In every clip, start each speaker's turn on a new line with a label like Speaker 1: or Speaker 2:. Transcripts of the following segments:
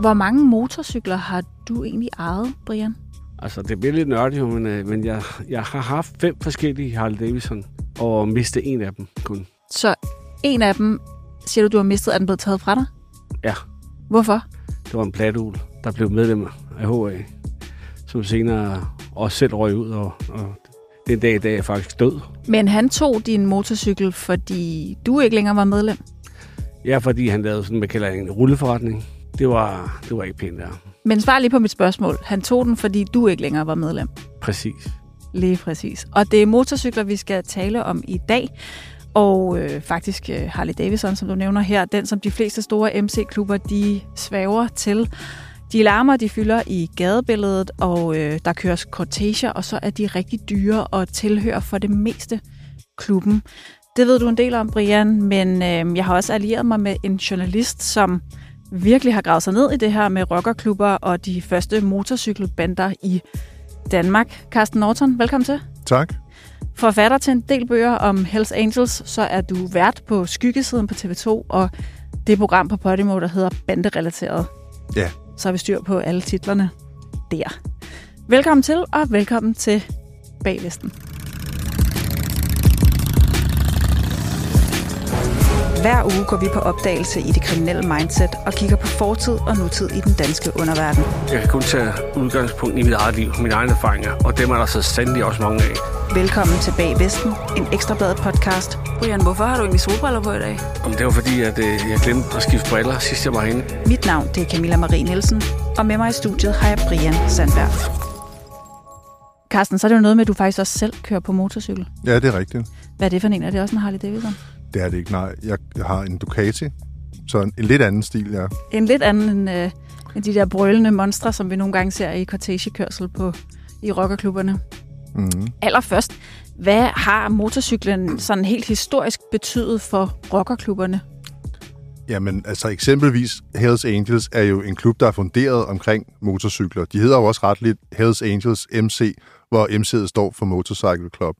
Speaker 1: Hvor mange motorcykler har du egentlig ejet, Brian?
Speaker 2: Altså, det bliver lidt nørdigt, men, øh, men jeg, jeg har haft fem forskellige Harley Davidson, og mistet en af dem kun.
Speaker 1: Så en af dem, siger du, du har mistet, er den blevet taget fra dig?
Speaker 2: Ja.
Speaker 1: Hvorfor?
Speaker 2: Det var en platul, der blev medlem af HA, som senere også selv røg ud, og, og den dag i dag er faktisk død.
Speaker 1: Men han tog din motorcykel, fordi du ikke længere var medlem?
Speaker 2: Ja, fordi han lavede sådan, man kalder en rulleforretning. Det var, det var ikke pænt der.
Speaker 1: Men svar lige på mit spørgsmål. Han tog den, fordi du ikke længere var medlem?
Speaker 2: Præcis.
Speaker 1: Lige præcis. Og det er motorcykler, vi skal tale om i dag. Og øh, faktisk øh, Harley Davidson, som du nævner her, den som de fleste store MC-klubber, de svæver til. De larmer, de fylder i gadebilledet, og øh, der køres cortager, og så er de rigtig dyre og tilhører for det meste klubben. Det ved du en del om, Brian, men øh, jeg har også allieret mig med en journalist, som virkelig har gravet sig ned i det her med rockerklubber og de første motorcykelbander i Danmark. Carsten Norton, velkommen til.
Speaker 3: Tak.
Speaker 1: Forfatter til en del bøger om Hells Angels, så er du vært på Skyggesiden på TV2, og det program på Podimo, der hedder Banderelateret.
Speaker 3: Ja.
Speaker 1: Så har vi styr på alle titlerne der. Velkommen til, og velkommen til Baglisten. Hver uge går vi på opdagelse i det kriminelle mindset og kigger på fortid og nutid i den danske underverden.
Speaker 2: Jeg kan kun tage udgangspunkt i mit eget liv, mine egne erfaringer, og dem er der så sandelig også mange af.
Speaker 1: Velkommen til Bag Vesten, en ekstrabladet podcast. Brian, hvorfor har du egentlig solbriller på i dag?
Speaker 2: Om det var fordi, at øh, jeg glemte at skifte briller sidst jeg var herinde.
Speaker 1: Mit navn det er Camilla Marie Nielsen, og med mig i studiet har jeg Brian Sandberg. Carsten, så er det jo noget med, at du faktisk også selv kører på motorcykel.
Speaker 3: Ja, det er rigtigt.
Speaker 1: Hvad er det for en? Er det også en Harley Davidson?
Speaker 3: Det er det ikke, nej. Jeg har en Ducati, så en, en lidt anden stil, ja.
Speaker 1: En lidt anden end, øh, end de der brølende monstre, som vi nogle gange ser i cortagekørsel på, i rockerklubberne.
Speaker 3: Mm.
Speaker 1: Allerførst, hvad har motorcyklen sådan helt historisk betydet for rockerklubberne?
Speaker 3: Jamen, altså eksempelvis Hells Angels er jo en klub, der er funderet omkring motorcykler. De hedder jo også ret lidt Hells Angels MC, hvor MC'et står for Motorcycle Club.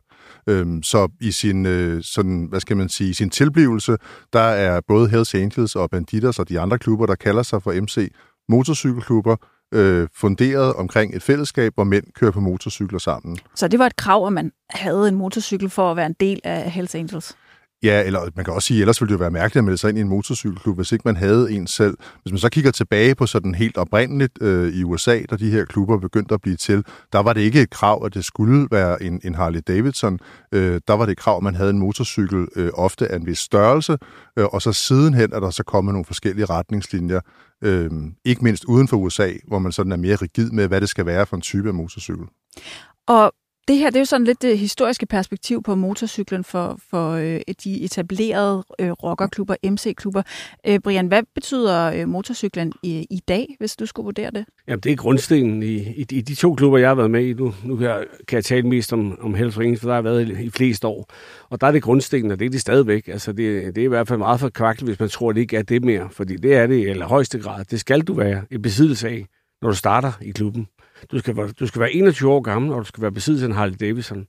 Speaker 3: Øhm, så i sin, øh, sådan, hvad skal man sige, sin tilblivelse, der er både Hells Angels og Banditers og de andre klubber, der kalder sig for MC, motorcykelklubber, øh, funderet omkring et fællesskab, hvor mænd kører på motorcykler sammen.
Speaker 1: Så det var et krav, at man havde en motorcykel for at være en del af Hells Angels?
Speaker 3: Ja, eller man kan også sige, ellers ville det jo være mærkeligt at melde sig ind i en motorcykelklub, hvis ikke man havde en selv. Hvis man så kigger tilbage på sådan helt oprindeligt øh, i USA, da de her klubber begyndte at blive til, der var det ikke et krav, at det skulle være en, en Harley Davidson. Øh, der var det et krav, at man havde en motorcykel øh, ofte af en vis størrelse, øh, og så sidenhen er der så kommet nogle forskellige retningslinjer, øh, ikke mindst uden for USA, hvor man sådan er mere rigid med, hvad det skal være for en type af motorcykel.
Speaker 1: Og det her det er jo sådan lidt det historiske perspektiv på motorcyklen for, for øh, de etablerede øh, rockerklubber, MC-klubber. Øh, Brian, hvad betyder øh, motorcyklen i, i dag, hvis du skulle vurdere det?
Speaker 2: Jamen, det er grundstenen i, i, i de to klubber, jeg har været med i. Nu, nu kan, jeg, kan jeg tale mest om, om Hells Rings, for der har jeg været i, i flest år. Og der er det grundstenen, og det er det stadigvæk. Altså, det, det er i hvert fald meget for kvaklet, hvis man tror, det ikke er det mere. Fordi det er det i allerhøjeste grad. Det skal du være i besiddelse af, når du starter i klubben. Du skal, du skal være 21 år gammel, og du skal være besiddet af en Harley Davidson.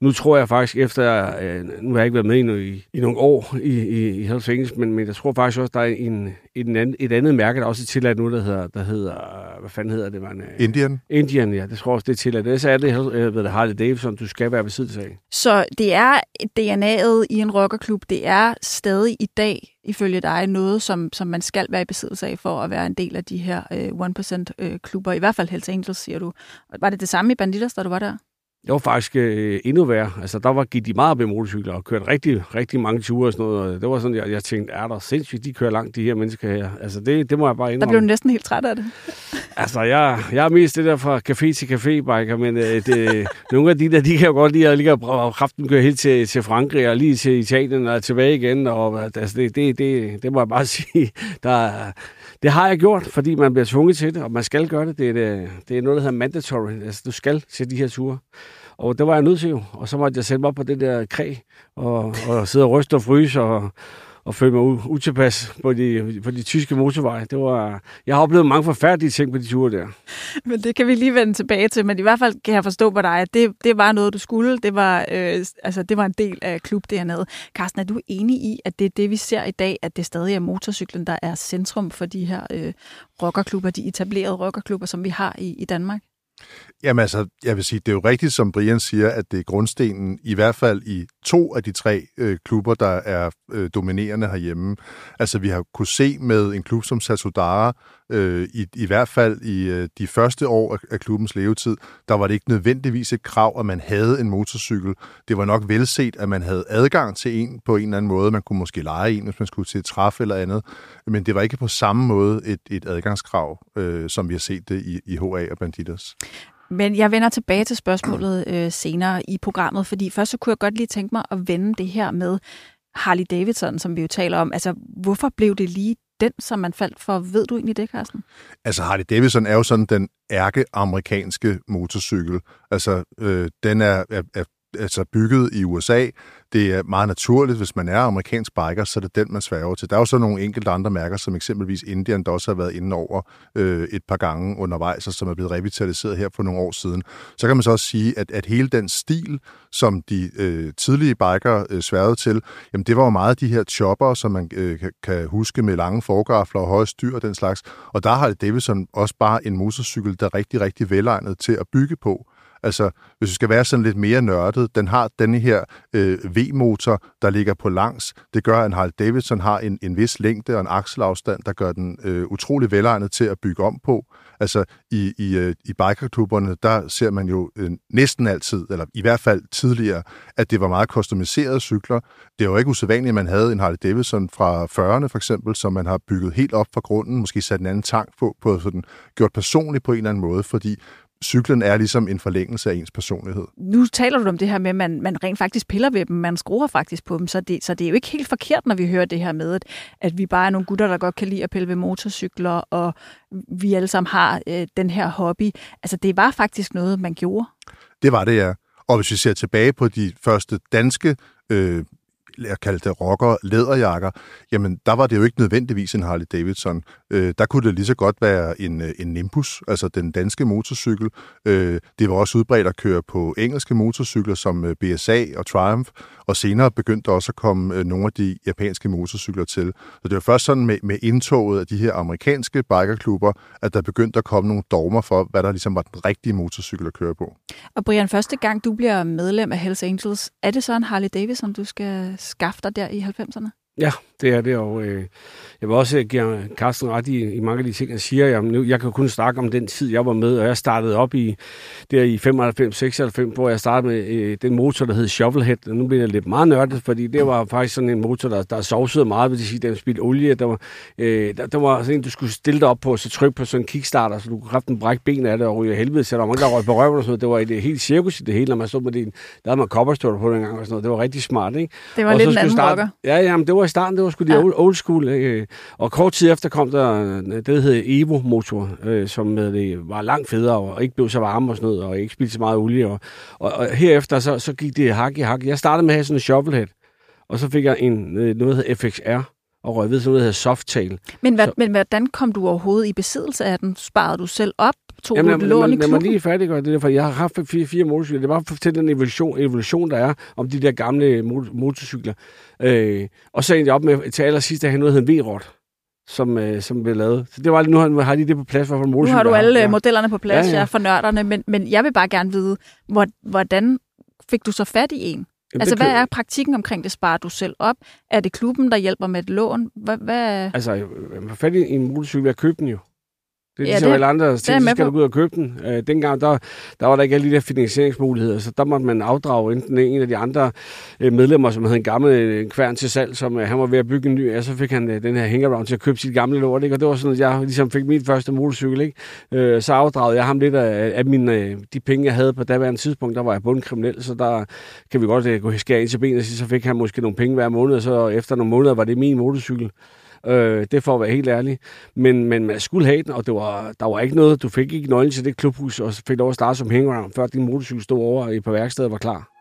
Speaker 2: Nu tror jeg faktisk, efter, øh, nu har jeg ikke været med i, i, i nogle år i, i, i Hells Angels, men, men jeg tror faktisk også, der er en, en anden, et andet mærke, der også er tilladt nu, der hedder, der hedder hvad fanden hedder det? Man,
Speaker 3: øh, Indian?
Speaker 2: Indian, ja. Det tror jeg også, det er tilladt. Så er det, øh, ved det Harley Davidson, du skal være besiddet af.
Speaker 1: Så det er DNA'et i en rockerklub, det er stadig i dag, ifølge dig, noget, som, som man skal være i besiddelse af for at være en del af de her øh, 1% øh, klubber. I hvert fald Hells Angels, siger du. Var det det samme i Banditas, da du var der?
Speaker 2: Det var faktisk øh, endnu værre. Altså, der var, gik de meget op i motorcykler og kørte rigtig, rigtig mange ture og sådan noget. Og det var sådan, jeg, jeg tænkte, er der sindssygt, de kører langt, de her mennesker her. Altså, det, det må jeg bare indrømme.
Speaker 1: Der blev du næsten helt træt af det.
Speaker 2: altså, jeg, jeg er mest det der fra café til café, biker, men øh, det, nogle af de der, de kan jo godt lide at lige kraften køre helt til, til Frankrig og lige til Italien og tilbage igen. Og, altså, det, det, det, det må jeg bare sige. Der, det har jeg gjort, fordi man bliver tvunget til det, og man skal gøre det. Det er, det er noget, der hedder mandatory. Altså, du skal til de her ture. Og det var jeg nødt til jo. Og så måtte jeg sætte mig op på det der kræ, og, og sidde og ryste og fryse, og, og følte mig utilpas på de, på de tyske motorveje. Det var, jeg har oplevet mange forfærdelige ting på de ture der.
Speaker 1: Men det kan vi lige vende tilbage til, men i hvert fald kan jeg forstå på dig, at det, det var noget, du skulle. Det var, øh, altså, det var en del af klub dernede. Carsten, er du enig i, at det er det, vi ser i dag, at det stadig er motorcyklen, der er centrum for de her øh, rockerklubber, de etablerede rockerklubber, som vi har i, i Danmark?
Speaker 3: Jamen altså, jeg vil sige, det er jo rigtigt, som Brian siger, at det er grundstenen, i hvert fald i to af de tre øh, klubber, der er øh, dominerende herhjemme. Altså, vi har kunne se med en klub som Sasudara, øh, i, i hvert fald i øh, de første år af, af klubbens levetid, der var det ikke nødvendigvis et krav, at man havde en motorcykel. Det var nok velset, at man havde adgang til en på en eller anden måde. Man kunne måske lege en, hvis man skulle til træf eller andet. Men det var ikke på samme måde et, et adgangskrav, øh, som vi har set det i, i HA og Banditas.
Speaker 1: Men jeg vender tilbage til spørgsmålet øh, senere i programmet, fordi først så kunne jeg godt lige tænke mig at vende det her med Harley Davidson, som vi jo taler om. Altså, hvorfor blev det lige den, som man faldt for? Ved du egentlig det, Carsten?
Speaker 3: Altså, Harley Davidson er jo sådan den ærke-amerikanske motorcykel. Altså, øh, den er, er, er altså bygget i USA. Det er meget naturligt, hvis man er amerikansk biker, så er det den, man sværger til. Der er jo så nogle enkelte andre mærker, som eksempelvis Indian, der også har været inde over øh, et par gange undervejs, og som er blevet revitaliseret her for nogle år siden. Så kan man så også sige, at, at hele den stil, som de øh, tidlige biker øh, sværgede til, jamen det var jo meget de her chopper, som man øh, kan, kan huske med lange forgafler og høje styr og den slags. Og der har Davidson også bare en motorcykel, der er rigtig, rigtig velegnet til at bygge på. Altså, hvis vi skal være sådan lidt mere nørdet, den har denne her øh, V-motor, der ligger på langs. Det gør, at Harley Davidson har en, en vis længde og en akselafstand, der gør den øh, utrolig velegnet til at bygge om på. Altså, i, i, øh, i bikerklubberne, der ser man jo øh, næsten altid, eller i hvert fald tidligere, at det var meget customiserede cykler. Det er jo ikke usædvanligt, at man havde en Harley Davidson fra 40'erne for eksempel, som man har bygget helt op fra grunden, måske sat en anden tank på, på sådan, gjort personligt på en eller anden måde, fordi cyklen er ligesom en forlængelse af ens personlighed.
Speaker 1: Nu taler du om det her med, at man, man rent faktisk piller ved dem, man skruer faktisk på dem, så det, så det er jo ikke helt forkert, når vi hører det her med, at, at vi bare er nogle gutter, der godt kan lide at pille ved motorcykler, og vi alle sammen har øh, den her hobby. Altså det var faktisk noget, man gjorde.
Speaker 3: Det var det, ja. Og hvis vi ser tilbage på de første danske øh, jeg kaldte det rocker læderjakker, jamen der var det jo ikke nødvendigvis en Harley Davidson. Øh, der kunne det lige så godt være en, øh, en Nimbus, altså den danske motorcykel. Øh, det var også udbredt at køre på engelske motorcykler som øh, BSA og Triumph, og senere begyndte også at komme øh, nogle af de japanske motorcykler til. Så det var først sådan med, med indtoget af de her amerikanske bikerklubber, at der begyndte at komme nogle dogmer for, hvad der ligesom var den rigtige motorcykel at køre på.
Speaker 1: Og Brian, første gang du bliver medlem af Hells Angels, er det så en Harley Davidson, du skal skaffe dig der i 90'erne?
Speaker 2: Ja, det er det, og øh, jeg vil også give Carsten ret i, i mange af de ting, han siger. Jeg, nu, jeg kan kun snakke om den tid, jeg var med, og jeg startede op i der i 95-96, hvor jeg startede med øh, den motor, der hed Shovelhead. Og nu bliver det lidt meget nørdet, fordi det var faktisk sådan en motor, der, der sovsede meget, vil det sige, den spildte olie. Der var, øh, der, der var sådan en, du skulle stille dig op på, så trykke på sådan en kickstarter, så du kunne kræfte en bræk ben af det, og ryge helvede, så der var mange, der røg på røven og sådan noget. Det var et helt cirkus i det hele, når man stod med det. Der havde man kopperstøtter på den gang og sådan noget. Det var rigtig smart, ikke?
Speaker 1: Det var og lidt en anden starte,
Speaker 2: Ja, jamen, det var starten, det var sgu de ja. old school. Ikke? Og kort tid efter kom der det, der hedder Evo-motor, øh, som det var langt federe og ikke blev så varm og sådan noget, og ikke spildte så meget olie. Og, og, og herefter så, så gik det hak i hak. Jeg startede med at have sådan en shovelhead, og så fik jeg en, øh, noget, der hedder FXR, og røg ved sådan noget, der hedder Softail.
Speaker 1: Men, hvad, så, men hvordan kom du overhovedet i besiddelse af den? Sparede du selv op? Tog Jamen, du lån i klubben? Lad mig
Speaker 2: lige færdiggøre det, for jeg har haft fire, fire motorcykler. Det var for at fortælle den evolution, evolution, der er om de der gamle motorcykler. Øh, og så endte jeg op med til allersidst at have noget, der en V-rot som, øh, som blev lavet. Så det var nu har de det på plads, for
Speaker 1: Nu har du alle ja. modellerne på plads, ja, ja. ja, for nørderne, men, men jeg vil bare gerne vide, hvor, hvordan fik du så fat i en? Jamen, altså, hvad er praktikken omkring det? Sparer du selv op? Er det klubben, der hjælper med et lån? Hvad, hvad...
Speaker 2: Altså, jeg fat i en motorcykel, jeg købte den jo. Det er ja, ligesom alle andre ting, så skal du ud og købe den. Øh, dengang, der, der var der ikke alle de der finansieringsmuligheder, så der måtte man afdrage enten en af de andre øh, medlemmer, som havde en gammel øh, kværn til salg, som øh, han var ved at bygge en ny, og så fik han øh, den her hangaround til at købe sit gamle lort, ikke? og det var sådan, at jeg ligesom fik min første motorcykel, ikke? Øh, så afdragede jeg ham lidt af, af mine, øh, de penge, jeg havde på daværende tidspunkt, der var jeg bundkriminel, så der kan vi godt øh, gå skære ind til benet, så fik han måske nogle penge hver måned, og så efter nogle måneder var det min motorcykel. Øh, det får at være helt ærlig. Men, men man skulle have den, og det var, der var ikke noget. Du fik ikke nøglen til det klubhus, og fik lov at starte som hangaround, før din motorcykel stod over i på værkstedet var klar.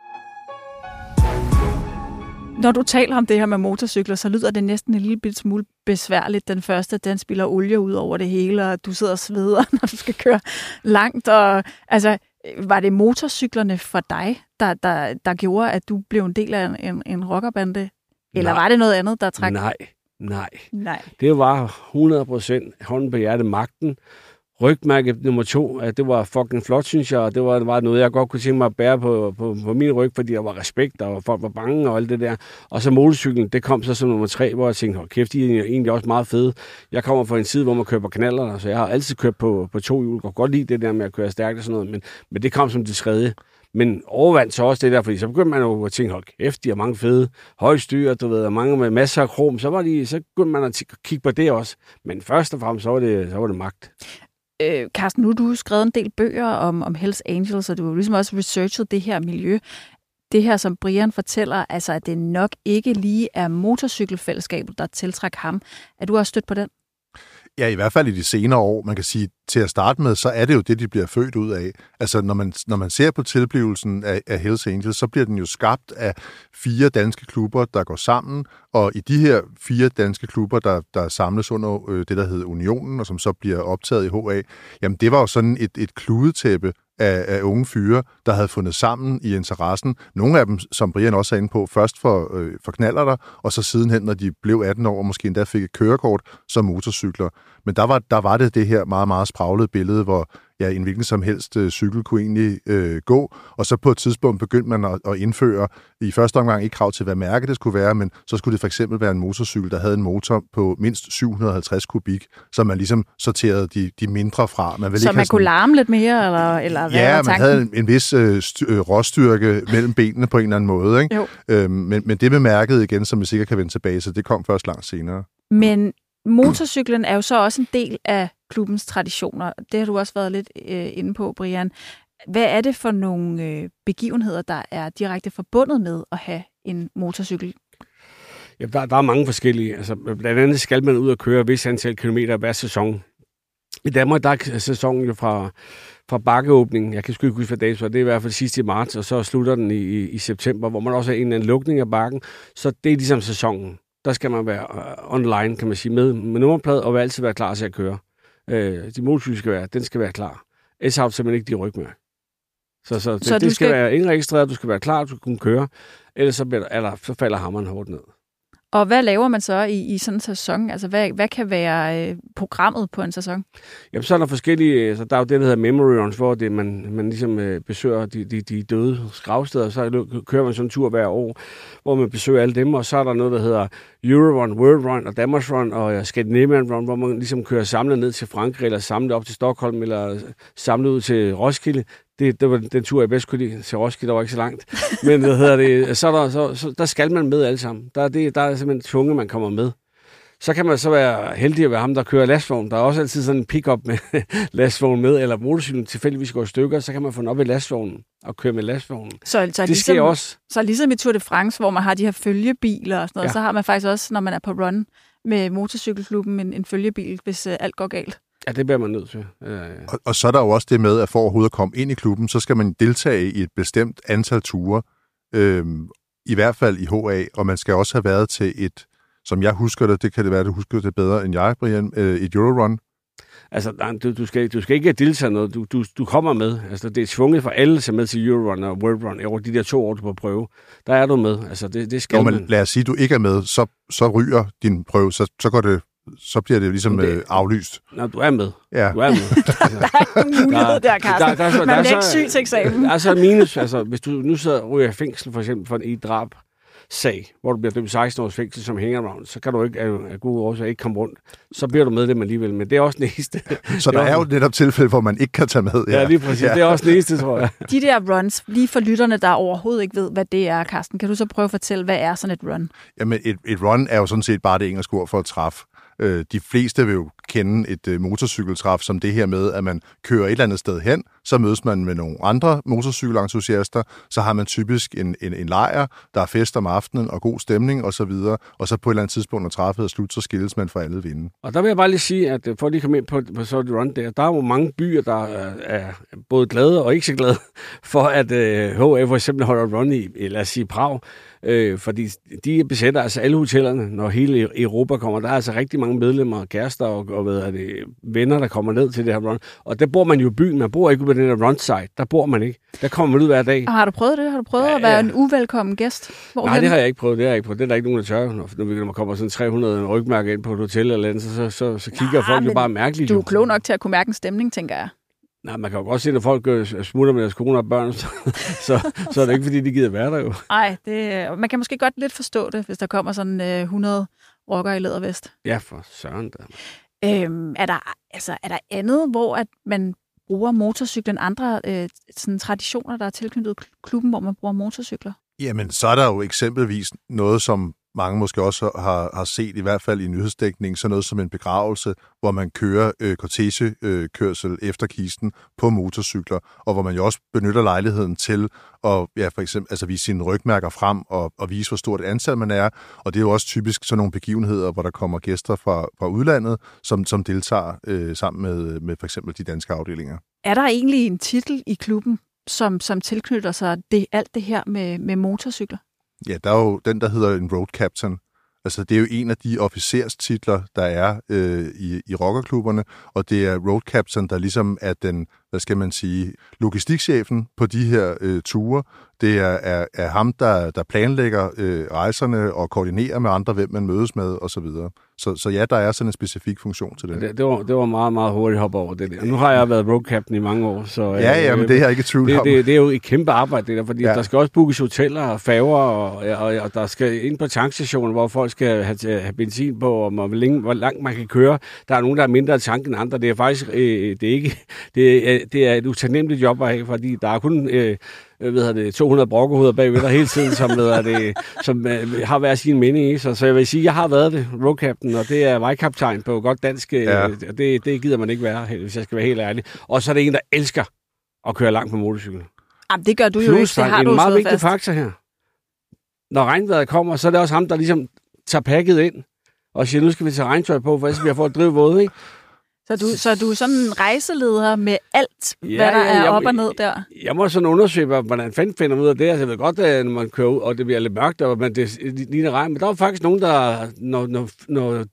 Speaker 1: Når du taler om det her med motorcykler, så lyder det næsten en lille smule besværligt. Den første, den spiller olie ud over det hele, og du sidder og sveder, når du skal køre langt. Og, altså, var det motorcyklerne for dig, der, der, der gjorde, at du blev en del af en, en rockerbande? Eller nej. var det noget andet, der trak?
Speaker 2: Nej, nej.
Speaker 1: Nej.
Speaker 2: Det var 100% hånden på hjertet magten rygmærke nummer to, at det var fucking flot, synes jeg, og det var, var noget, jeg godt kunne tænke mig at bære på, på, på min ryg, fordi der var respekt, og folk var bange og alt det der. Og så motorcyklen, det kom så som nummer tre, hvor jeg tænkte, hold kæft, de er egentlig også meget fede. Jeg kommer fra en side, hvor man kører på kanaler, så jeg har altid kørt på, på to hjul, og godt lide det der med at køre stærkt og sådan noget, men, men det kom som det tredje. Men overvandt så også det der, fordi så begyndte man jo at tænke, hold kæft, de har mange fede højstyr, du ved, og mange med masser af krom, så, var de, så begyndte man at kigge på det også. Men først og fremmest, så var det, så var det magt.
Speaker 1: Øh, Carsten, nu har du skrevet en del bøger om, om Hells Angels, og du har ligesom også researchet det her miljø. Det her, som Brian fortæller, altså at det nok ikke lige er motorcykelfællesskabet, der tiltrækker ham. Er du også stødt på den?
Speaker 3: Ja, i hvert fald i de senere år. Man kan sige, til at starte med, så er det jo det, de bliver født ud af. Altså, når man, når man ser på tilblivelsen af, af Hells Angels, så bliver den jo skabt af fire danske klubber, der går sammen, og i de her fire danske klubber, der, der samles under øh, det, der hedder Unionen, og som så bliver optaget i HA, jamen det var jo sådan et, et kludetæppe af, af unge fyre, der havde fundet sammen i interessen. Nogle af dem, som Brian også er inde på, først for, øh, for knaller der, og så sidenhen, når de blev 18 år, og måske endda fik et kørekort som motorcykler. Men der var, der var det det her meget, meget spraglede billede, hvor ja, en hvilken som helst øh, cykel kunne egentlig øh, gå. Og så på et tidspunkt begyndte man at, at indføre i første omgang ikke krav til, hvad mærke det skulle være, men så skulle det for eksempel være en motorcykel, der havde en motor på mindst 750 kubik, så man ligesom sorterede de, de mindre fra.
Speaker 1: Man ville så ikke man kunne sådan, larme lidt mere, eller, eller hvad
Speaker 3: Ja, man havde en, en vis øh, øh, råstyrke mellem benene på en eller anden måde. Ikke? Øhm, men, men det bemærkede igen, som vi sikkert kan vende tilbage, så det kom først langt senere.
Speaker 1: Men motorcyklen er jo så også en del af klubbens traditioner. Det har du også været lidt øh, inde på, Brian. Hvad er det for nogle øh, begivenheder, der er direkte forbundet med at have en motorcykel?
Speaker 2: Ja, der, der er mange forskellige. Altså, blandt andet skal man ud og køre vis antal kilometer hver sæson. I Danmark der er sæsonen jo fra, fra bakkeåbningen. Jeg kan sgu ikke huske, hvad dato det er i hvert fald sidst i marts, og så slutter den i, i, september, hvor man også har en eller anden lukning af bakken. Så det er ligesom sæsonen. Der skal man være øh, online, kan man sige, med, med nummerplade og vil altid være klar til at køre øh, de motorcykel skal være, den skal være klar. S har simpelthen ikke de rygmærker. Så, så, det, så det skal, skal være indregistreret, du skal være klar, du skal kunne køre, ellers så, bliver eller, så falder hammeren hårdt ned.
Speaker 1: Og hvad laver man så i, i sådan en sæson? Altså, hvad, hvad kan være øh, programmet på en sæson?
Speaker 2: Jamen, så er der forskellige... Altså, der er jo det, der hedder memory runs, hvor det, man, man ligesom øh, besøger de, de, de døde gravsteder. Så kører man sådan en tur hver år, hvor man besøger alle dem. Og så er der noget, der hedder Eurorun, World Run og Danmarks Run og Scandinavian Run, hvor man ligesom kører samlet ned til Frankrig, eller samlet op til Stockholm, eller samlet ud til Roskilde det, det var den tur, jeg bedst kunne lide til Roskilde, der var ikke så langt. Men hvad hedder det, så, der, så, så der skal man med alle sammen. Der er, det, der er simpelthen tvunget, man kommer med. Så kan man så være heldig at være ham, der kører lastvogn. Der er også altid sådan en pick-up med lastvogn med, eller motorcyklen tilfældigvis går i stykker, så kan man få den op i lastvognen og køre med lastvognen. Så, så det ligesom, sker også.
Speaker 1: Så ligesom i Tour de France, hvor man har de her følgebiler og sådan noget, ja. så har man faktisk også, når man er på run med motorcykelklubben, en, en følgebil, hvis uh, alt går galt.
Speaker 2: Ja, det bliver man nødt til. Ja, ja.
Speaker 3: Og, og så er der jo også det med, at for overhovedet at komme ind i klubben, så skal man deltage i et bestemt antal ture, øhm, i hvert fald i HA, og man skal også have været til et, som jeg husker det, det kan det være, du husker det bedre end jeg, Brian, øh, et Eurorun.
Speaker 2: Altså, du, du, skal, du skal ikke deltage noget, du, du, du kommer med. Altså, det er tvunget for alle til med til Eurorun og World Run over de der to år, du på prøve. Der er du med. Altså, det, det skal
Speaker 3: jo, men man. lad os sige, at du ikke er med, så, så ryger din prøve, så, så går det så bliver det ligesom det, øh, aflyst.
Speaker 2: Nå, du er med.
Speaker 3: Ja.
Speaker 2: Du er med.
Speaker 1: der er ikke mulighed der, Carsten. Der, der, der, Man bliver ikke syg til eksamen.
Speaker 2: Der er så minus, altså, hvis du nu sidder og ryger i fængsel, for eksempel for en drab, sag, hvor du bliver dømt 16 års fængsel som hangaround, så kan du ikke af, af gode årsager ikke komme rundt. Så bliver du medlem alligevel, men det er også næste.
Speaker 3: Så der er jo netop tilfælde, hvor man ikke kan tage med.
Speaker 2: Ja, ja lige præcis. Ja. Det er også næste, tror jeg.
Speaker 1: De der runs, lige for lytterne, der overhovedet ikke ved, hvad det er, Carsten, kan du så prøve at fortælle, hvad er sådan et run?
Speaker 3: Jamen, et, et run er jo sådan set bare det engelske ord for at træffe. Øh, de fleste vil jo kende et øh, motorcykeltræf som det her med, at man kører et eller andet sted hen, så mødes man med nogle andre motorcykelentusiaster, så har man typisk en, en, en lejr, der er fest om aftenen og god stemning osv., og, og så på et eller andet tidspunkt, når træffet er slut, så skilles man for alle vinde.
Speaker 2: Og der vil jeg bare lige sige, at øh, for at lige komme ind på, på Sorty Run der, der er jo mange byer, der er, er både glade og ikke så glade for, at øh, HF for eksempel holder run i, lad os sige, Prag, Øh, fordi de besætter altså alle hotellerne, når hele e- Europa kommer. Der er altså rigtig mange medlemmer, kærester og, og hvad er det, venner, der kommer ned til det her run. Og der bor man jo i byen. Man bor ikke på den her run site. Der bor man ikke. Der kommer man ud hver dag.
Speaker 1: Og har du prøvet det? Har du prøvet ja, at være ja. en uvelkommen gæst?
Speaker 2: Hvorhen? Nej, det har jeg ikke prøvet. Det har jeg ikke prøvet. Det er der ikke nogen, der tør. Når, når man kommer sådan 300 rygmærker ind på et hotel eller andet, så, så, så, så kigger Nej, folk jo bare mærkeligt.
Speaker 1: Du er klog nok til at kunne mærke en stemning, tænker jeg.
Speaker 2: Nej, man kan jo godt se, at folk smutter med deres kone og børn, så, så, så er det ikke, fordi de gider være der jo.
Speaker 1: Nej, man kan måske godt lidt forstå det, hvis der kommer sådan øh, 100 rocker i lædervest.
Speaker 2: Ja, for søren da.
Speaker 1: Øhm, er, der, altså, er der andet, hvor at man bruger motorcyklen, andre øh, sådan traditioner, der er tilknyttet klubben, hvor man bruger motorcykler?
Speaker 3: Jamen, så er der jo eksempelvis noget, som mange måske også har, har set, i hvert fald i nyhedsdækning, sådan noget som en begravelse, hvor man kører øh, kortegekørsel øh, efter kisten på motorcykler, og hvor man jo også benytter lejligheden til at ja, for eksempel, altså vise sine rygmærker frem og, og vise, hvor stort et antal man er. Og det er jo også typisk sådan nogle begivenheder, hvor der kommer gæster fra, fra udlandet, som, som deltager øh, sammen med, med for eksempel de danske afdelinger.
Speaker 1: Er der egentlig en titel i klubben, som, som tilknytter sig det, alt det her med, med motorcykler?
Speaker 3: Ja, der er jo den, der hedder en road captain. Altså, det er jo en af de officerstitler, der er øh, i, i rockerklubberne, og det er road captain, der ligesom er den, hvad skal man sige, logistikchefen på de her øh, ture. Det er, er, er ham, der, der planlægger øh, rejserne og koordinerer med andre, hvem man mødes med osv. Så, så ja, der er sådan en specifik funktion til det.
Speaker 2: Det, det, var, det var meget, meget hurtigt hop over det der. Nu har jeg været road captain i mange år. Så,
Speaker 3: ja, ja, men det er jeg ikke tvivl
Speaker 2: det, det, det, er jo et kæmpe arbejde, det der, fordi ja. der skal også bookes hoteller og færger, og, og, og, der skal ind på tankstationer, hvor folk skal have, have benzin på, og hvor, længe, hvor langt man kan køre. Der er nogen, der er mindre tank end andre. Det er faktisk øh, det er ikke, det er, det er et utaknemmeligt job at have, fordi der er kun... Øh, øh, ved det, 200 brokkehoveder bagved dig hele tiden, som, ved det, som øh, har været sin mening. Ikke? Så, så jeg vil sige, jeg har været det, road captain, og det er vejkaptajn på godt dansk. Øh, ja. Og det, det gider man ikke være, hvis jeg skal være helt ærlig. Og så er det en, der elsker at køre langt på motorcykel.
Speaker 1: Jamen, det gør du jo
Speaker 2: Plus,
Speaker 1: ikke. Det har
Speaker 2: en
Speaker 1: du
Speaker 2: meget vigtig
Speaker 1: fast.
Speaker 2: faktor her. Når regnvejret kommer, så er det også ham, der ligesom tager pakket ind og siger, nu skal vi tage regntøj på, for ellers bliver at drive våde, ikke?
Speaker 1: Så du, så du er sådan en rejseleder med alt, ja, hvad der ja, er op og ned der?
Speaker 2: Jeg, jeg må sådan undersøge, hvordan fanden finder ud af det. Altså, jeg ved godt, at når man kører ud, og det bliver lidt mørkt, og man, det ligner regn, men der er faktisk nogen, der, når, når, når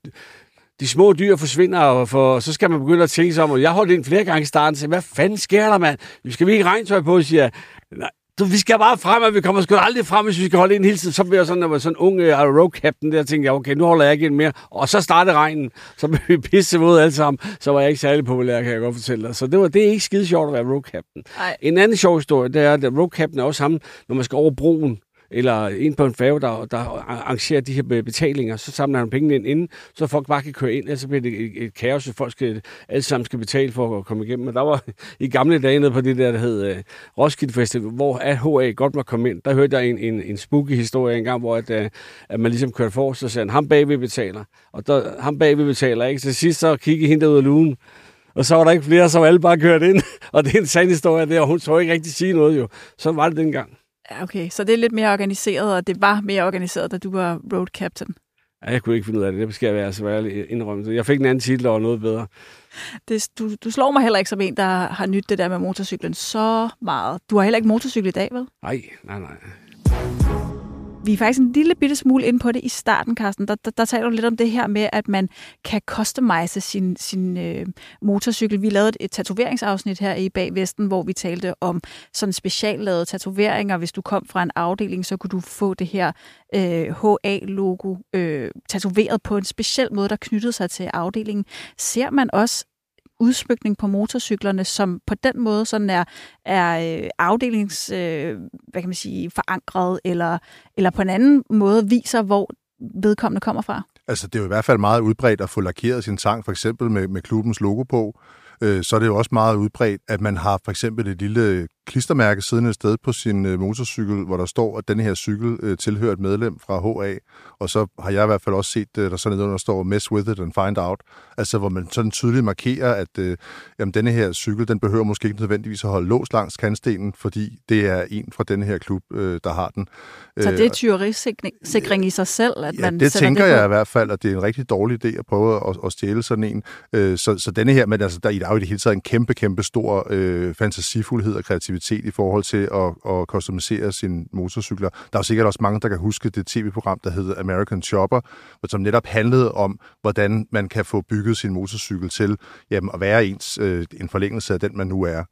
Speaker 2: de små dyr forsvinder, og for, så skal man begynde at tænke sig om, og jeg holdt ind flere gange i starten, og sagde, hvad fanden sker der, mand? Vi skal vi ikke regntøj på, siger jeg. Nej, så vi skal bare frem, og vi kommer sgu aldrig frem, hvis vi skal holde ind hele tiden. Så blev jeg sådan, når jeg var sådan en ung uh, road captain, der tænkte jeg, okay, nu holder jeg ikke ind mere. Og så startede regnen, så blev vi pisse mod alle sammen. Så var jeg ikke særlig populær, kan jeg godt fortælle dig. Så det, var, det er ikke skide sjovt at være road captain. Ej. En anden sjov historie, det er, at road captain er også ham, når man skal over broen eller ind på en færge, der, der arrangerer de her betalinger, så samler han pengene ind inden, så folk bare kan køre ind, ellers bliver det et, et kaos, så folk skal, alle sammen skal betale for at komme igennem. Men der var i gamle dage nede på det der, der hed uh, Roskilde Festival, hvor HA godt må komme ind. Der hørte jeg en, en, en spooky historie engang, hvor at, uh, at man ligesom kørte for, så sagde han, ham bagved betaler. Og der, ham bagved betaler, ikke? Så sidst så kiggede hende ud af lugen, og så var der ikke flere, så var alle bare kørt ind. Og det er en sand historie der, og hun så ikke rigtig sige noget jo. Så var det dengang.
Speaker 1: Okay, så det er lidt mere organiseret, og det var mere organiseret, da du var road captain.
Speaker 2: Ja, jeg kunne ikke finde ud af det. Det skal jeg være så ærlig indrømme. Jeg fik en anden titel og noget bedre.
Speaker 1: Det, du, du slår mig heller ikke som en, der har nyt det der med motorcyklen så meget. Du har heller ikke motorcykel i dag, vel?
Speaker 2: Nej, nej, nej.
Speaker 1: Vi er faktisk en lille bitte smule ind på det i starten, Carsten. Der, der, der taler du lidt om det her med, at man kan customize sin, sin øh, motorcykel. Vi lavede et, et tatoveringsafsnit her i Bagvesten, hvor vi talte om sådan speciallavede tatoveringer. Hvis du kom fra en afdeling, så kunne du få det her øh, HA-logo øh, tatoveret på en speciel måde, der knyttede sig til afdelingen. Ser man også udsmykning på motorcyklerne, som på den måde sådan er, er øh, afdelings, øh, hvad kan man sige, forankret, eller, eller på en anden måde viser, hvor vedkommende kommer fra?
Speaker 3: Altså, det er jo i hvert fald meget udbredt at få lakeret sin sang, for eksempel med, med klubbens logo på. Øh, så er det jo også meget udbredt, at man har for eksempel et lille klistermærke siddende et sted på sin øh, motorcykel, hvor der står, at den her cykel øh, tilhører et medlem fra HA. Og så har jeg i hvert fald også set, øh, der sådan der står, mess with it and find out. Altså, hvor man sådan tydeligt markerer, at øh, jamen, denne her cykel, den behøver måske ikke nødvendigvis at holde lås langs kantstenen, fordi det er en fra denne her klub, øh, der har den.
Speaker 1: Så det er tyverisikring i sig selv, at
Speaker 3: ja,
Speaker 1: man
Speaker 3: det tænker
Speaker 1: det
Speaker 3: jeg i hvert fald, at det er en rigtig dårlig idé at prøve at, at stjæle sådan en. Øh, så, så denne her, men altså, der, er jo i det hele taget en kæmpe, kæmpe stor øh, fantasifuldhed og kreativitet i forhold til at, at customisere sine motorcykler. Der er jo sikkert også mange, der kan huske det tv-program, der hedder American Chopper, som netop handlede om, hvordan man kan få bygget sin motorcykel til jamen, at være ens, øh, en forlængelse af den, man nu er.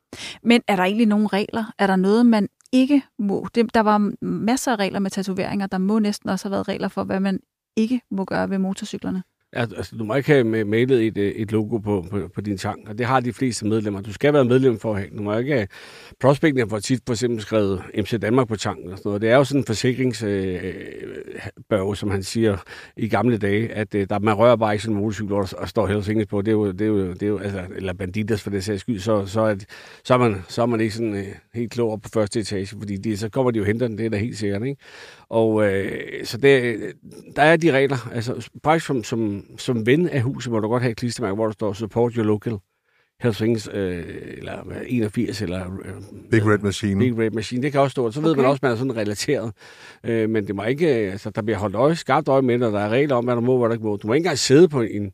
Speaker 1: Men er der egentlig nogle regler? Er der noget, man ikke må? Det, der var masser af regler med tatoveringer. Der må næsten også have været regler for, hvad man ikke må gøre ved motorcyklerne.
Speaker 2: Altså, altså, du må ikke have mailet et, øh, et logo på, på, på din tank, og det har de fleste medlemmer. Du skal være medlem for at have. Du må ikke have prospekten for tit for eksempel skrevet MC Danmark på tanken og sådan noget. Det er jo sådan en forsikringsbørge, øh, øh som han siger i gamle dage, at øh, der, man rører bare ikke sådan en motorcykel, og, og står Hells på. Det er jo, det er jo, det er jo altså, eller banditas for det sags skyld, så, så, er, så, er man, så er man ikke sådan øh, helt klog op på første etage, fordi de, så kommer de jo henter den, det er da helt sikkert, ikke? Og øh, så det, der er de regler, altså faktisk som, som som ven af huset må du godt have et klistermærke, hvor der står support your local Hells Wings, øh, eller 81, eller... Øh,
Speaker 3: Big Red Machine.
Speaker 2: Big Red Machine, det kan også stå. Så ved okay. man også, at man er sådan relateret. Øh, men det må ikke... Altså, der bliver holdt øje, skarpt øje med, og der er regler om, hvad du må, hvad du ikke må. Du må ikke engang sidde på en,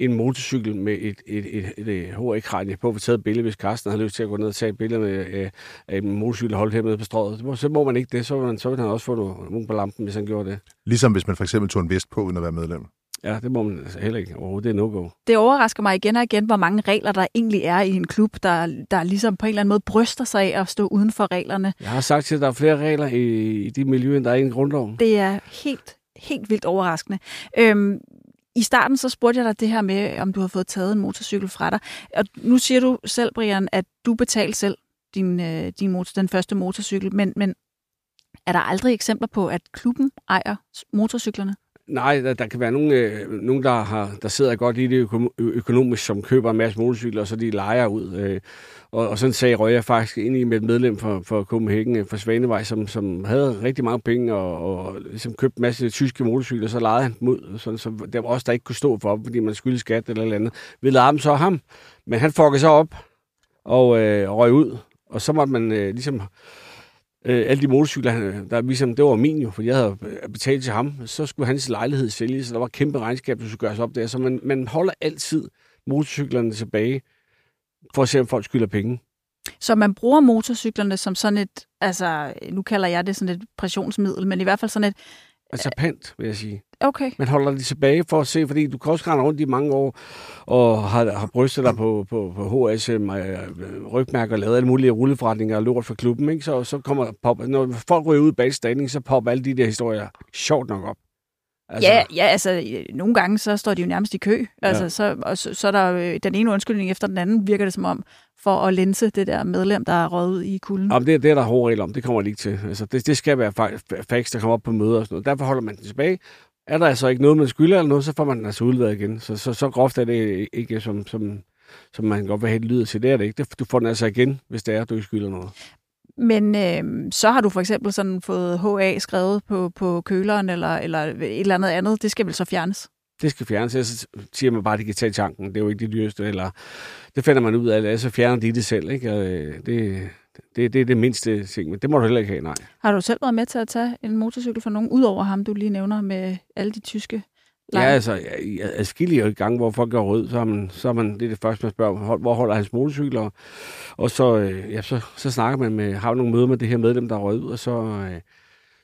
Speaker 2: en motorcykel med et, et, et, et, et HA-kranje på at tage et billede, hvis Carsten har lyst til at gå ned og tage et billede med øh, en motorcykel holdt hernede på strået. Så må man ikke det, så man, så vil han også få nogen på lampen, hvis han gjorde det.
Speaker 3: Ligesom hvis man for eksempel tog en vest på, uden at være medlem.
Speaker 2: Ja, det må man altså heller ikke overhovedet. Det er no-go.
Speaker 1: Det overrasker mig igen og igen, hvor mange regler der egentlig er i en klub, der, der ligesom på en eller anden måde bryster sig af at stå uden for reglerne.
Speaker 2: Jeg har sagt til, at der er flere regler i, i de miljøer, end der er i en grundlov.
Speaker 1: Det er helt, helt vildt overraskende. Øhm, i starten så spurgte jeg dig det her med, om du har fået taget en motorcykel fra dig. Og nu siger du selv, Brian, at du betalte selv din, øh, din motor, den første motorcykel, men, men er der aldrig eksempler på, at klubben ejer motorcyklerne?
Speaker 2: Nej, der, der kan være nogen, øh, nogen der, har, der sidder godt i det økonomisk, som køber en masse motorcykler, og så de leger ud. Øh, og, og sådan sagde Røg jeg faktisk ind i med et medlem for, for Copenhagen, øh, for Svanevej, som, som havde rigtig mange penge og, og ligesom købte en masse tyske motorcykler, så lejede han dem ud, sådan, så der var også der ikke kunne stå for, fordi man skyldte skat eller eller andet. Vi lavede dem så ham, men han fuckede så op og øh, røg ud, og så måtte man øh, ligesom øh, alle de motorcykler, der ligesom, det var min jo, for jeg havde betalt til ham, så skulle hans lejlighed sælges, så der var et kæmpe regnskab, der skulle gøres op der. Så man, man holder altid motorcyklerne tilbage, for at se, om folk skylder penge.
Speaker 1: Så man bruger motorcyklerne som sådan et, altså nu kalder jeg det sådan et pressionsmiddel, men i hvert fald sådan et...
Speaker 2: Altså pant, vil jeg sige.
Speaker 1: Okay.
Speaker 2: Man holder det tilbage for at se, fordi du kan også rundt i mange år og har, har brystet dig på, på, på HS øh, rygmærker og lavet alle mulige rulleforretninger og lort for klubben. Ikke? Så, så kommer pop, når folk ryger ud bag standing, så popper alle de der historier sjovt nok op.
Speaker 1: Altså... Ja, ja, altså nogle gange så står de jo nærmest i kø. Altså, ja. så, og så, så er der øh, den ene undskyldning efter den anden, virker det som om, for at lense det der medlem, der er røget ud i kulden.
Speaker 2: Jamen, det, det er der hårde regler om, det kommer lige til. Altså, det, det skal være facts, der kommer op på møder og sådan noget. Derfor holder man den tilbage. Er der altså ikke noget, man skylder eller noget, så får man den altså udleveret igen. Så, så, så groft er det ikke, som, som, som man godt vil have det lyder til. Det er det ikke. Du får den altså igen, hvis det er, du ikke skylder noget.
Speaker 1: Men øh, så har du for eksempel sådan fået HA skrevet på, på køleren eller, eller et eller andet andet. Det skal vel så fjernes?
Speaker 2: Det skal fjernes, så siger man bare, at de kan tage tanken. Det er jo ikke det dyreste. Eller, det finder man ud af, så fjerner de det selv. Ikke? Og øh, det, det, det er det mindste ting, men det må du heller ikke have, nej.
Speaker 1: Har du selv været med til at tage en motorcykel for nogen, udover ham, du lige nævner med alle de tyske
Speaker 2: Ja, altså, adskillige gange, hvor folk går rød, så er man, så er man det er det første, man spørger, hvor holder hans motorcykler? Og så, øh, ja, så, så snakker man med, har nogle møder med det her medlem, der er rød og så, øh,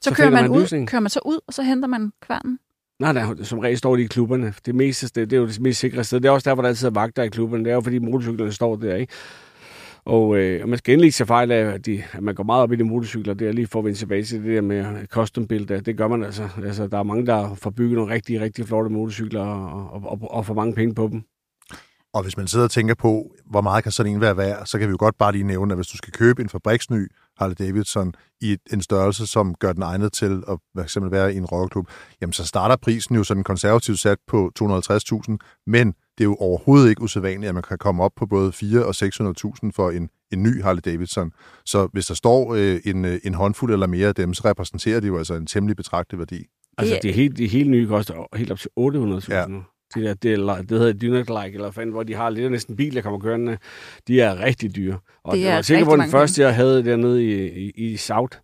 Speaker 1: så, så kører man, man ud, kører man så ud, og så henter man kværnen?
Speaker 2: Nej, nej, som regel står de i klubberne. Det, meste, det, det er jo det mest sikre sted. Det er også der, hvor der altid er vagter i klubberne. Det er jo, fordi motorcyklerne står der, ikke? Og øh, man skal endelig ikke se fejl af, at, de, at man går meget op i de motorcykler. Det er lige for at vende tilbage til det der med custom build. Det gør man altså. altså. Der er mange, der får bygget nogle rigtig, rigtig flotte motorcykler og, og, og, og får mange penge på dem.
Speaker 3: Og hvis man sidder og tænker på, hvor meget kan sådan en være værd, så kan vi jo godt bare lige nævne, at hvis du skal købe en fabriksny Harley Davidson i en størrelse, som gør den egnet til at for eksempel være i en rockerklub, jamen så starter prisen jo sådan konservativt sat på 250.000, men det er jo overhovedet ikke usædvanligt, at man kan komme op på både 4 og 600.000 for en, en ny Harley Davidson. Så hvis der står øh, en, øh, en håndfuld eller mere af dem, så repræsenterer de jo altså en temmelig betragtelig værdi.
Speaker 2: Altså, de, helt, de helt nye koster helt op til 800.000. Ja. De der, det, det hedder Dynat Like, eller fanden, hvor de har lidt næsten bil, der kommer kørende. De er rigtig dyre. Og det, det var sikkert på den første, jeg havde dernede i, i, i South.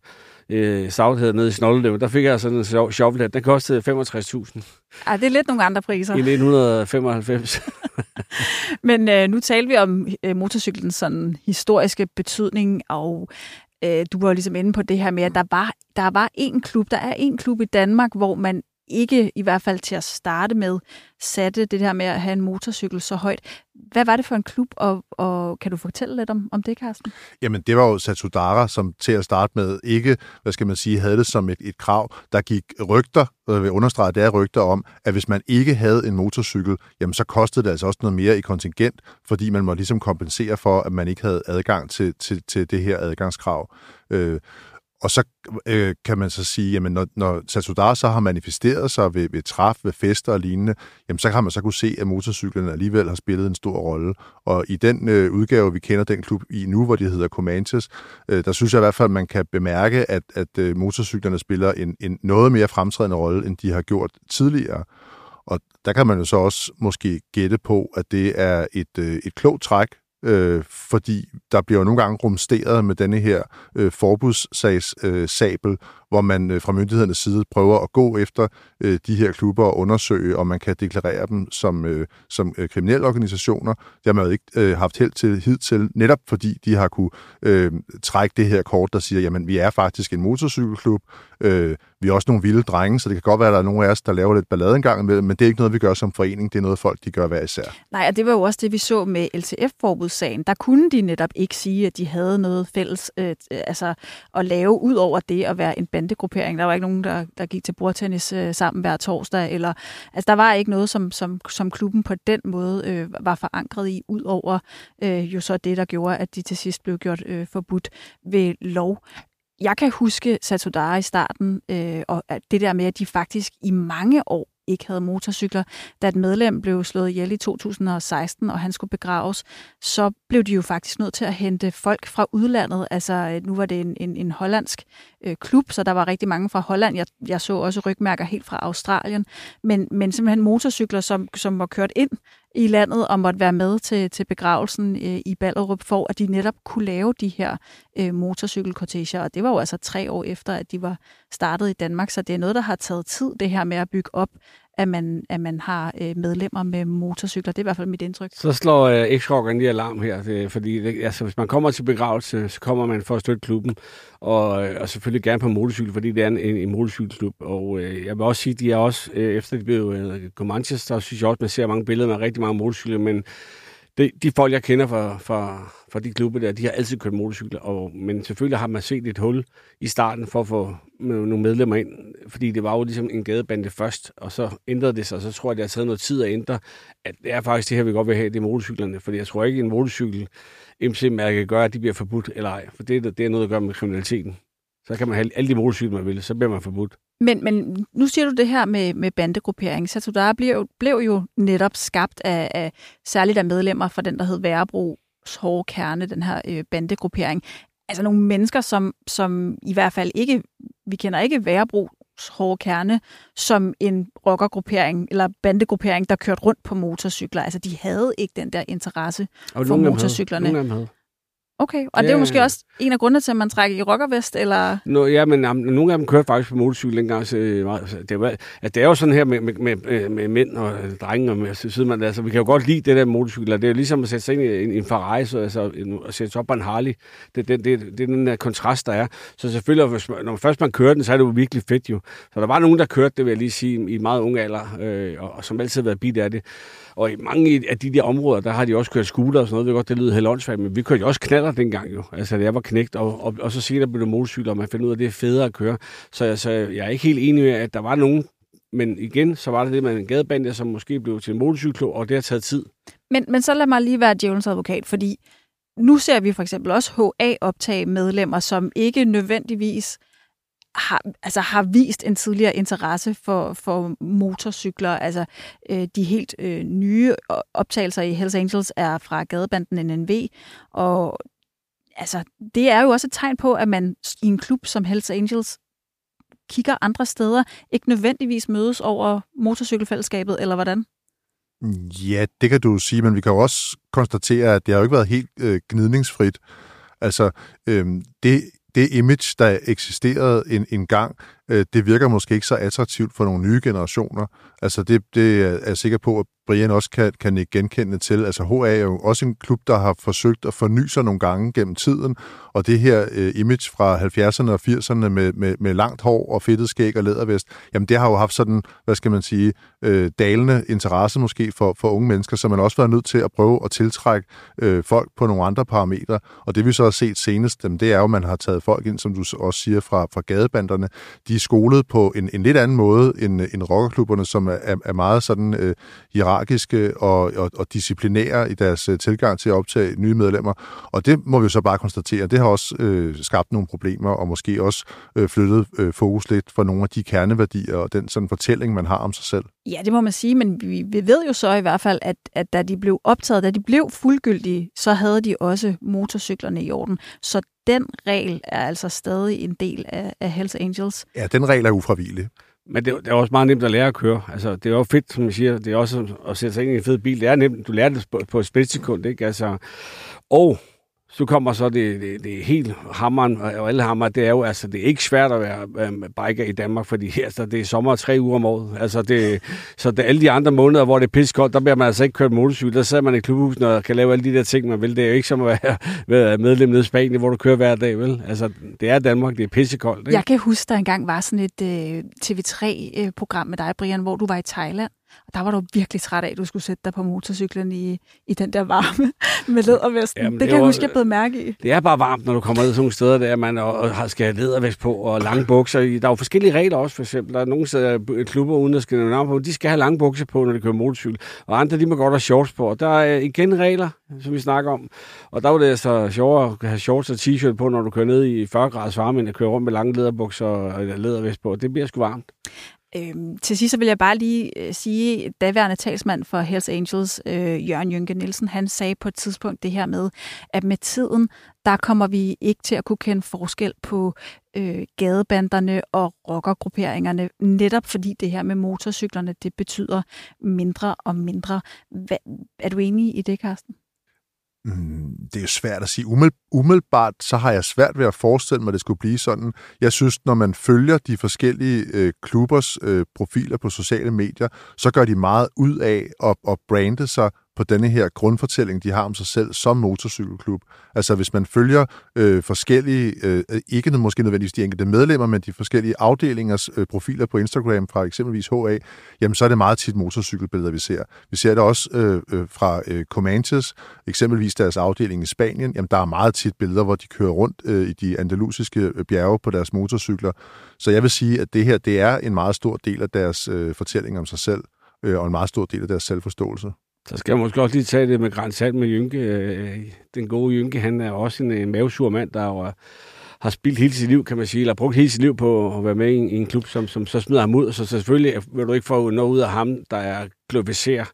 Speaker 2: Øh, South hedder nede i Snolledev. Der fik jeg sådan en shovel Den kostede 65.000.
Speaker 1: Ja, det er lidt nogle andre priser.
Speaker 2: I 1995.
Speaker 1: Men øh, nu taler vi om øh, motorcyklens sådan historiske betydning, og øh, du var ligesom inde på det her med, at der var, der var en klub, der er en klub i Danmark, hvor man ikke, i hvert fald til at starte med, satte det her med at have en motorcykel så højt. Hvad var det for en klub, og, og kan du fortælle lidt om, om det, Carsten?
Speaker 3: Jamen, det var jo Satsudara, som til at starte med ikke, hvad skal man sige, havde det som et, et krav. Der gik rygter, og jeg vil understrege, det er rygter om, at hvis man ikke havde en motorcykel, jamen så kostede det altså også noget mere i kontingent, fordi man må ligesom kompensere for, at man ikke havde adgang til, til, til det her adgangskrav. Øh, og så øh, kan man så sige, jamen når, når Satsudar så har manifesteret sig ved, ved træf, ved fester og lignende, jamen så har man så kunne se, at motorcyklerne alligevel har spillet en stor rolle. Og i den øh, udgave, vi kender den klub i nu, hvor de hedder Comanches, øh, der synes jeg i hvert fald, at man kan bemærke, at, at øh, motorcyklerne spiller en, en noget mere fremtrædende rolle, end de har gjort tidligere. Og der kan man jo så også måske gætte på, at det er et, øh, et klogt træk øh, fordi der bliver jo nogle gange rumsteret med denne her øh, forbudssabel, øh, hvor man øh, fra myndighedernes side prøver at gå efter øh, de her klubber og undersøge, om man kan deklarere dem som, øh, som øh, kriminelle organisationer. Det har man jo ikke øh, haft held til hidtil, netop fordi de har kunne øh, trække det her kort, der siger, jamen vi er faktisk en motorcykelklub, øh, vi er også nogle vilde drenge, så det kan godt være, at der er nogle af os, der laver lidt ballade en gang imellem, men det er ikke noget, vi gør som forening, det er noget, folk de gør hver især.
Speaker 1: Nej, og det var jo også det, vi så med LTF-forbudssagen. Der kunne de netop ikke sige, at de havde noget fælles øh, altså, at lave, ud over det at være en bandegruppering. Der var ikke nogen, der, der gik til bordtennis øh, sammen hver torsdag. Eller, altså, der var ikke noget, som, som, som klubben på den måde øh, var forankret i, ud over øh, jo så det, der gjorde, at de til sidst blev gjort øh, forbudt ved lov jeg kan huske Satudara i starten, øh, og det der med, at de faktisk i mange år ikke havde motorcykler. Da et medlem blev slået ihjel i 2016, og han skulle begraves, så blev de jo faktisk nødt til at hente folk fra udlandet. Altså, øh, nu var det en, en, en hollandsk øh, klub, så der var rigtig mange fra Holland. Jeg, jeg så også rygmærker helt fra Australien. Men, men simpelthen motorcykler, som, som var kørt ind i landet og måtte være med til, til begravelsen øh, i Ballerup, for at de netop kunne lave de her øh, motorcykelkorteger. Og det var jo altså tre år efter, at de var startet i Danmark, så det er noget, der har taget tid, det her med at bygge op at man, at man har øh, medlemmer med motorcykler. Det er i hvert fald mit indtryk.
Speaker 2: Så slår øh, x lige alarm her, det, fordi det, altså, hvis man kommer til begravelse, så kommer man for at støtte klubben, og, øh, og selvfølgelig gerne på motorcykel, fordi det er en, en, en motorcykelklub. Og øh, jeg vil også sige, de er også, øh, efter de blev øh, Comanches, så synes jeg også, man ser mange billeder med rigtig mange motorcykler, men det, de folk, jeg kender fra, fra, fra de klubber der, de har altid kørt motorcykler, og, men selvfølgelig har man set et hul i starten for at få nogle medlemmer ind, fordi det var jo ligesom en gadebande først, og så ændrede det sig, og så tror jeg, det har taget noget tid at ændre, at det er faktisk det her, vi godt vil have, det er motorcyklerne, fordi jeg tror ikke, en motorcykel MC-mærke gør, at de bliver forbudt eller ej, for det, det er noget at gøre med kriminaliteten. Så kan man have alle de motorcykler, man vil, så bliver man forbudt.
Speaker 1: Men, men nu siger du det her med, med bandegruppering. Satudara blev, blev jo netop skabt af, af særligt af medlemmer fra den, der hed Værebros hårde kerne, den her øh, bandegruppering. Altså nogle mennesker, som, som i hvert fald ikke, vi kender ikke Værebros hårde kerne som en rockergruppering eller bandegruppering, der kørte rundt på motorcykler. Altså de havde ikke den der interesse og for motorcyklerne. Havde. Nogle havde. Okay, og det, det er måske også en af grundene til, at man trækker i rockervest, eller?
Speaker 2: Nå, ja, men um, nogle af dem kører faktisk på motorcykel engang. Så, altså, det, var, at det er jo sådan her med, med, med, med mænd og drenge, og med, så man, altså, vi kan jo godt lide det der motorcykler. Det er jo ligesom at sætte sig ind i en, en Ferrari, så, altså, at sætte sig op på en Harley. Det, det, det, det er den der kontrast, der er. Så selvfølgelig, hvis man, når først man kører den, så er det jo virkelig fedt jo. Så der var nogen, der kørte det, vil jeg lige sige, i meget unge alder, øh, og, og som altid har været bit af det. Og i mange af de der områder, der har de også kørt scooter og sådan noget. Det er godt, det lyder helt åndssvagt, men vi kørte jo også knaller dengang jo. Altså, da jeg var knægt, og, og, og så senere blev det motorcykler, og man fandt ud af, at det er federe at køre. Så altså, jeg er ikke helt enig med, at der var nogen, men igen, så var det det med en gadebande, som måske blev til en motorcykel, og det har taget tid.
Speaker 1: Men, men så lad mig lige være djævelens advokat, fordi nu ser vi for eksempel også HA optage medlemmer, som ikke nødvendigvis har, altså har vist en tidligere interesse for, for motorcykler. Altså øh, de helt øh, nye optagelser i Hells Angels er fra gadebanden NNV, og altså, det er jo også et tegn på, at man i en klub som Hells Angels kigger andre steder, ikke nødvendigvis mødes over motorcykelfællesskabet, eller hvordan?
Speaker 3: Ja, det kan du sige, men vi kan jo også konstatere, at det har jo ikke været helt øh, gnidningsfrit. Altså, øh, det, det image, der eksisterede en, en gang, øh, det virker måske ikke så attraktivt for nogle nye generationer. Altså, det, det er jeg sikker på, at Brian også kan, kan ikke genkende til. Altså HA er jo også en klub, der har forsøgt at forny sig nogle gange gennem tiden, og det her øh, image fra 70'erne og 80'erne med, med, med langt hår og fedtet skæg og lædervest, jamen det har jo haft sådan, hvad skal man sige, øh, dalende interesse måske for, for unge mennesker, så man også været nødt til at prøve at tiltrække øh, folk på nogle andre parametre, og det vi så har set senest, jamen, det er jo, at man har taget folk ind, som du også siger, fra, fra gadebanderne. De er skolet på en, en lidt anden måde end, end rockerklubberne, som er, er meget sådan øh, hierarkiske og, og, og disciplinære i deres øh, tilgang til at optage nye medlemmer. Og det må vi jo så bare konstatere, det har også øh, skabt nogle problemer, og måske også øh, flyttet øh, fokus lidt fra nogle af de kerneværdier og den sådan fortælling, man har om sig selv.
Speaker 1: Ja, det må man sige, men vi, vi ved jo så i hvert fald, at, at da de blev optaget, da de blev fuldgyldige, så havde de også motorcyklerne i orden. Så den regel er altså stadig en del af, af Hells Angels.
Speaker 3: Ja, den regel er ufravigelig.
Speaker 2: Men det, det er også meget nemt at lære at køre. Altså, det er jo fedt, som jeg siger. Det er også at sætte sig ind i en fed bil. Det er nemt. Du lærer det på, på et splitsekund, ikke? Altså, og så kommer så det, det, det helt hammeren, og alle hammer, det er jo, altså, det er ikke svært at være øhm, biker i Danmark, fordi altså, det er sommer tre uger om året. Altså, det, så det, alle de andre måneder, hvor det er pissekoldt, der bliver man altså ikke kørt motorcykel. Der sidder man i klubhusen og kan lave alle de der ting, man vil. Det er jo ikke som at være, være medlem nede i Spanien, hvor du kører hver dag, vel? Altså, det er Danmark, det er pissekoldt. Ikke?
Speaker 1: Jeg kan huske, der engang var sådan et øh, TV3-program øh, med dig, Brian, hvor du var i Thailand. Og der var du virkelig træt af, at du skulle sætte dig på motorcyklen i, i den der varme med lædervesten. Jamen, det, det kan jeg huske, jeg blev mærke i.
Speaker 2: Det er bare varmt, når du kommer ned til nogle steder, der man og, og skal have lædervest på og lange bukser. Der er jo forskellige regler også, for eksempel. Der er nogle steder, klubber uden at skal navn på, de skal have lange bukser på, når de kører motorcykel. Og andre, de må godt have shorts på. Og der er igen regler, som vi snakker om. Og der var det altså sjovere at have shorts og t-shirt på, når du kører ned i 40 graders varme, end at køre rundt med lange læderbukser og lædervest på. Det bliver sgu varmt.
Speaker 1: Øhm, til sidst så vil jeg bare lige øh, sige, at daværende talsmand for Hells Angels, øh, Jørgen Jynke Nielsen, han sagde på et tidspunkt det her med, at med tiden, der kommer vi ikke til at kunne kende forskel på øh, gadebanderne og rockergrupperingerne, netop fordi det her med motorcyklerne, det betyder mindre og mindre. Hva, er du enig i det, Carsten?
Speaker 3: Mm, det er jo svært at sige. Umiddelbart så har jeg svært ved at forestille mig, at det skulle blive sådan. Jeg synes, når man følger de forskellige øh, klubbers øh, profiler på sociale medier, så gør de meget ud af at, at brande sig på denne her grundfortælling, de har om sig selv som motorcykelklub. Altså hvis man følger øh, forskellige, øh, ikke måske nødvendigvis de enkelte medlemmer, men de forskellige afdelingers øh, profiler på Instagram fra eksempelvis HA, jamen så er det meget tit motorcykelbilleder, vi ser. Vi ser det også øh, øh, fra øh, Comanches, eksempelvis deres afdeling i Spanien, jamen der er meget tit billeder, hvor de kører rundt øh, i de andalusiske øh, bjerge på deres motorcykler. Så jeg vil sige, at det her, det er en meget stor del af deres øh, fortælling om sig selv, øh, og en meget stor del af deres selvforståelse.
Speaker 2: Så skal jeg måske også lige tage det med grænsalt med Jynke. Øh, den gode Jynke, han er også en, en mavesur mand, der jo har spildt hele sit liv, kan man sige, eller brugt hele sit liv på at være med i en, i en klub, som, som så smider ham ud. Så selvfølgelig vil du ikke få noget ud af ham, der er glorificerer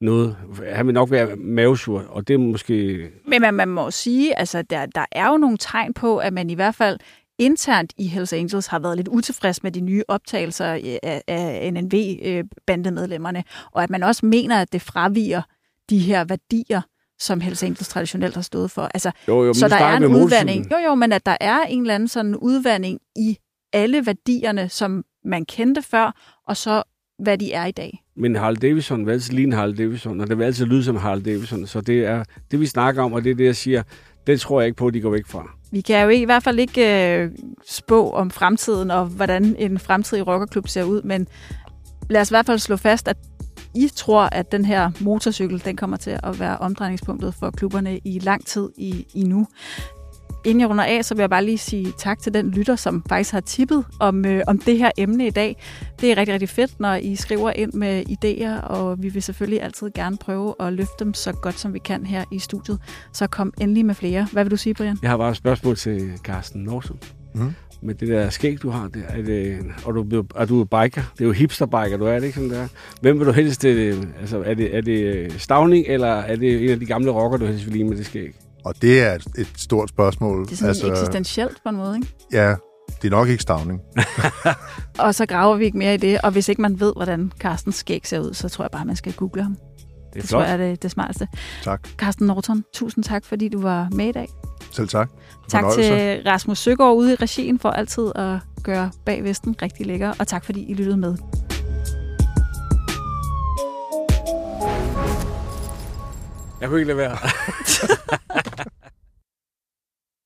Speaker 2: noget. Han vil nok være mavesur, og det er måske...
Speaker 1: Men man, man må sige, altså der, der er jo nogle tegn på, at man i hvert fald internt i Hells Angels har været lidt utilfreds med de nye optagelser af, af NNV-bandemedlemmerne, og at man også mener, at det fraviger de her værdier, som Hells Angels traditionelt har stået for. Altså,
Speaker 2: jo, jo,
Speaker 1: så der er en udvandring. Jo, jo, men at der er en eller anden sådan udvandring i alle værdierne, som man kendte før, og så hvad de er i dag.
Speaker 2: Men Harald Davidson vil altid ligne Harald Davidson, og det vil altid lyde som Harald Davidson. Så det er det, vi snakker om, og det er det, jeg siger, det tror jeg ikke på, at de går væk fra.
Speaker 1: Vi kan jo i hvert fald ikke øh, spå om fremtiden og hvordan en fremtidig rockerklub ser ud, men lad os i hvert fald slå fast, at I tror, at den her motorcykel den kommer til at være omdrejningspunktet for klubberne i lang tid i, i nu. Inden jeg runder af, så vil jeg bare lige sige tak til den lytter, som faktisk har tippet om, øh, om det her emne i dag. Det er rigtig, rigtig fedt, når I skriver ind med idéer, og vi vil selvfølgelig altid gerne prøve at løfte dem så godt, som vi kan her i studiet. Så kom endelig med flere. Hvad vil du sige, Brian?
Speaker 2: Jeg har bare et spørgsmål til Carsten Norsum. Mm. med det der skæg, du har der. Er, det, og du, er du biker? Det er jo hipsterbiker, du er det ikke sådan der? Hvem vil du helst, det, altså er det, er det Stavning, eller er det en af de gamle rocker, du helst vil lide med det skæg?
Speaker 3: Og det er et, et stort spørgsmål.
Speaker 1: Det er sådan altså, eksistentielt på en måde, ikke?
Speaker 3: Ja, det er nok ikke stavning.
Speaker 1: og så graver vi ikke mere i det, og hvis ikke man ved, hvordan Carstens skæg ser ud, så tror jeg bare, man skal google ham. Det, er det tror jeg er det, det smarteste.
Speaker 3: Tak.
Speaker 1: Carsten Norton, tusind tak, fordi du var med i dag.
Speaker 3: Selv tak.
Speaker 1: Tak til Rasmus Søgaard ude i regien for altid at gøre bagvesten rigtig lækker, og tak fordi I lyttede med.
Speaker 2: Jeg kunne ikke lade være.